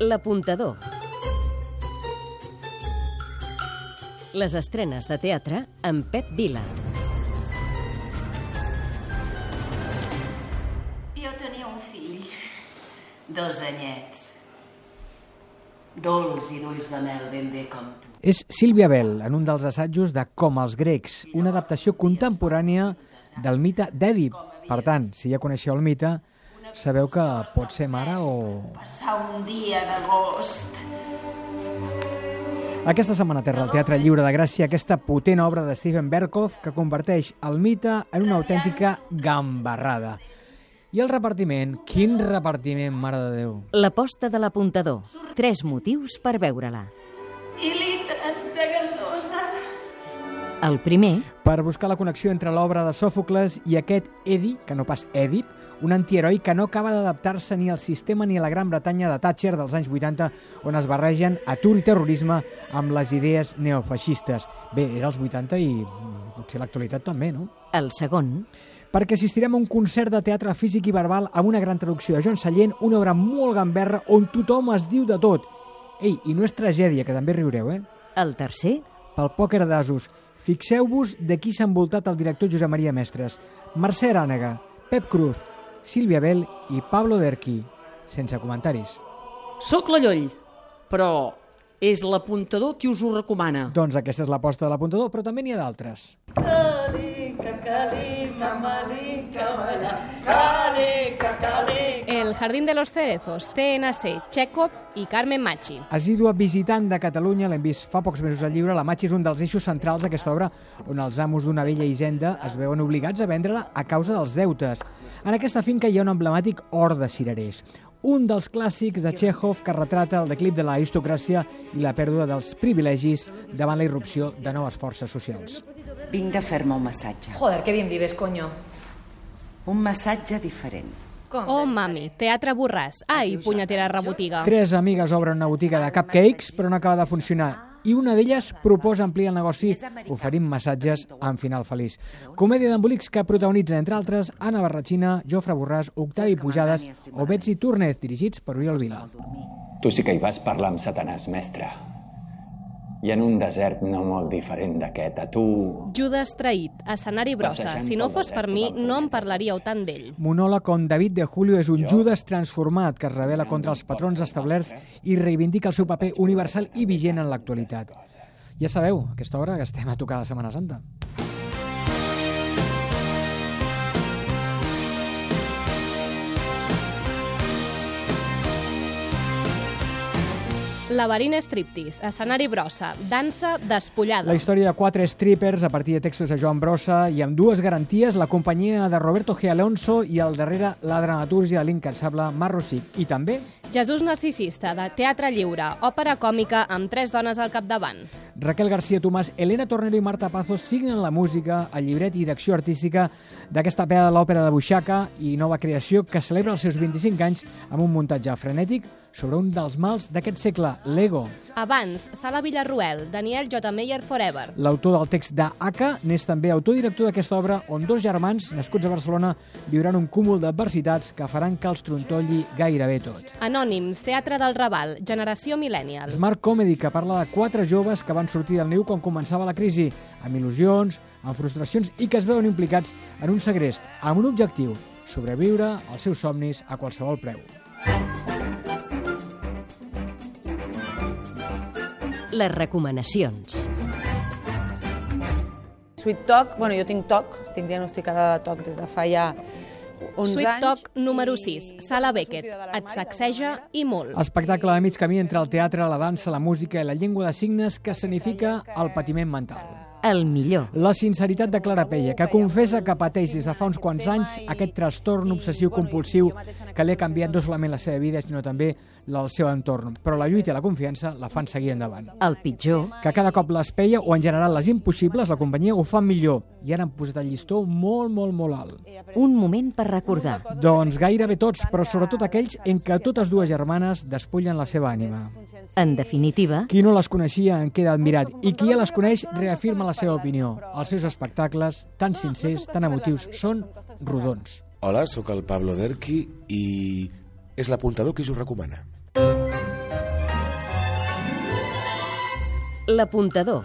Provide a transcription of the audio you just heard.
L'apuntador. Les estrenes de teatre amb Pep Vila. Jo tenia un fill, dos anyets, dolç i d'ulls de mel ben bé com tu. És Sílvia Bell, en un dels assajos de Com els grecs, una adaptació contemporània del mite d'Èdip. Per tant, si ja coneixeu el mite, sabeu que pot ser mare o... Passar un dia d'agost. Aquesta setmana terra al Teatre Lliure de Gràcia aquesta potent obra de Steven Berkoff que converteix el mite en una autèntica gambarrada. I el repartiment, quin repartiment, mare de Déu. L'aposta de l'apuntador. Tres motius per veure-la. I litres de gasosa. El primer, Per buscar la connexió entre l'obra de Sòfocles i aquest Edi, que no pas Èdip, un antiheroi que no acaba d'adaptar-se ni al sistema ni a la Gran Bretanya de Thatcher dels anys 80, on es barregen atur i terrorisme amb les idees neofeixistes. Bé, era els 80 i potser l'actualitat també, no? el segon, perquè assistirem a un concert de teatre físic i verbal amb una gran traducció de Joan Sallent, una obra molt gamberra on tothom es diu de tot. Ei, i no és tragèdia, que també riureu, eh? el tercer, Pel pòquer d'asos. Fixeu-vos de qui s'ha envoltat el director Josep Maria Mestres. Mercè Arànega, Pep Cruz, Sílvia Bell i Pablo Derqui. Sense comentaris. Soc la Lloll, però és l'apuntador qui us ho recomana. Doncs aquesta és l'aposta de l'apuntador, però també n'hi ha d'altres. El Jardín de los Cerezos, TNC, Chekhov i Carmen Machi. Assídua visitant de Catalunya, l'hem vist fa pocs mesos al llibre, la Matxi és un dels eixos centrals d'aquesta obra on els amos d'una vella hisenda es veuen obligats a vendre-la a causa dels deutes. En aquesta finca hi ha un emblemàtic hort de cirerers, un dels clàssics de Chekhov que retrata el declip de l'aristocràcia i la pèrdua dels privilegis davant la irrupció de noves forces socials. Vinc de fer-me un massatge. Joder, qué bien vives, coño. Un massatge diferent. Oh, mami, Teatre Borràs. Ai, punyetera rebotiga. Tres amigues obren una botiga de cupcakes, però no acaba de funcionar. I una d'elles proposa ampliar el negoci oferint massatges amb final feliç. Comèdia d'embolics que protagonitzen, entre altres, Anna Barratxina, Jofre Borràs, Octavi Pujades o Betsy Túrnez, dirigits per Oriol Vila. Tu sí que hi vas parlar amb Satanàs, mestre. I en un desert no molt diferent d'aquest, a tu... Judes traït, escenari brossa. Passejant Si no fos per mi, no en parlaríeu tant d'ell. Monòleg on David de Julio és un Judas transformat que es revela contra els patrons establerts i reivindica el seu paper universal i vigent en l'actualitat. Ja sabeu, aquesta hora que estem a tocar de Setmana Santa. Laberint striptease, escenari brossa, dansa despullada. La història de quatre strippers a partir de textos de Joan Brossa i amb dues garanties, la companyia de Roberto G. Alonso i al darrere la dramatúrgia de l'incansable Mar Rosic. I també Jesús narcisista, de Teatre Lliure, òpera còmica amb tres dones al capdavant. Raquel García Tomàs, Elena Tornero i Marta Pazos signen la música, el llibret i direcció artística d'aquesta pea de l'òpera de Buixaca i nova creació que celebra els seus 25 anys amb un muntatge frenètic sobre un dels mals d'aquest segle, l'ego. Abans, Sala Villarruel, Daniel J. Meyer Forever. L'autor del text d'Aka n'és també autor-director d'aquesta obra on dos germans, nascuts a Barcelona, viuran un cúmul d'adversitats que faran que els trontolli gairebé tot. Anònims, Teatre del Raval, Generació Millennial. Smart Comedy, que parla de quatre joves que van sortir del niu quan començava la crisi, amb il·lusions, amb frustracions i que es veuen implicats en un segrest amb un objectiu, sobreviure als seus somnis a qualsevol preu. les recomanacions. Sweet Talk, bueno, jo tinc TOC, estic diagnosticada de TOC des de fa ja 11 Sweet anys. Talk número 6, Sala Beckett. Et sacseja i molt. Espectacle de mig camí entre el teatre, la dansa, la música i la llengua de signes que significa el patiment mental. El millor. La sinceritat de Clara Peia, que confessa que pateix des de fa uns quants anys aquest trastorn obsessiu-compulsiu que li ha canviat no solament la seva vida, sinó també del seu entorn. Però la lluita i la confiança la fan seguir endavant. El pitjor. Que cada cop les peia, o en general les impossibles, la companyia ho fan millor. I ara han posat el llistó molt, molt, molt alt. Un moment per recordar. Doncs gairebé tots, però sobretot aquells en què totes dues germanes despullen la seva ànima. En definitiva, Qui no les coneixia en queda admirat i qui ja les coneix reafirma la seva opinió. Els seus espectacles, tan sincers, tan emotius, són rodons. Hola, sóc el Pablo Derqui i és l'apuntador qui us ho recomana. L'apuntador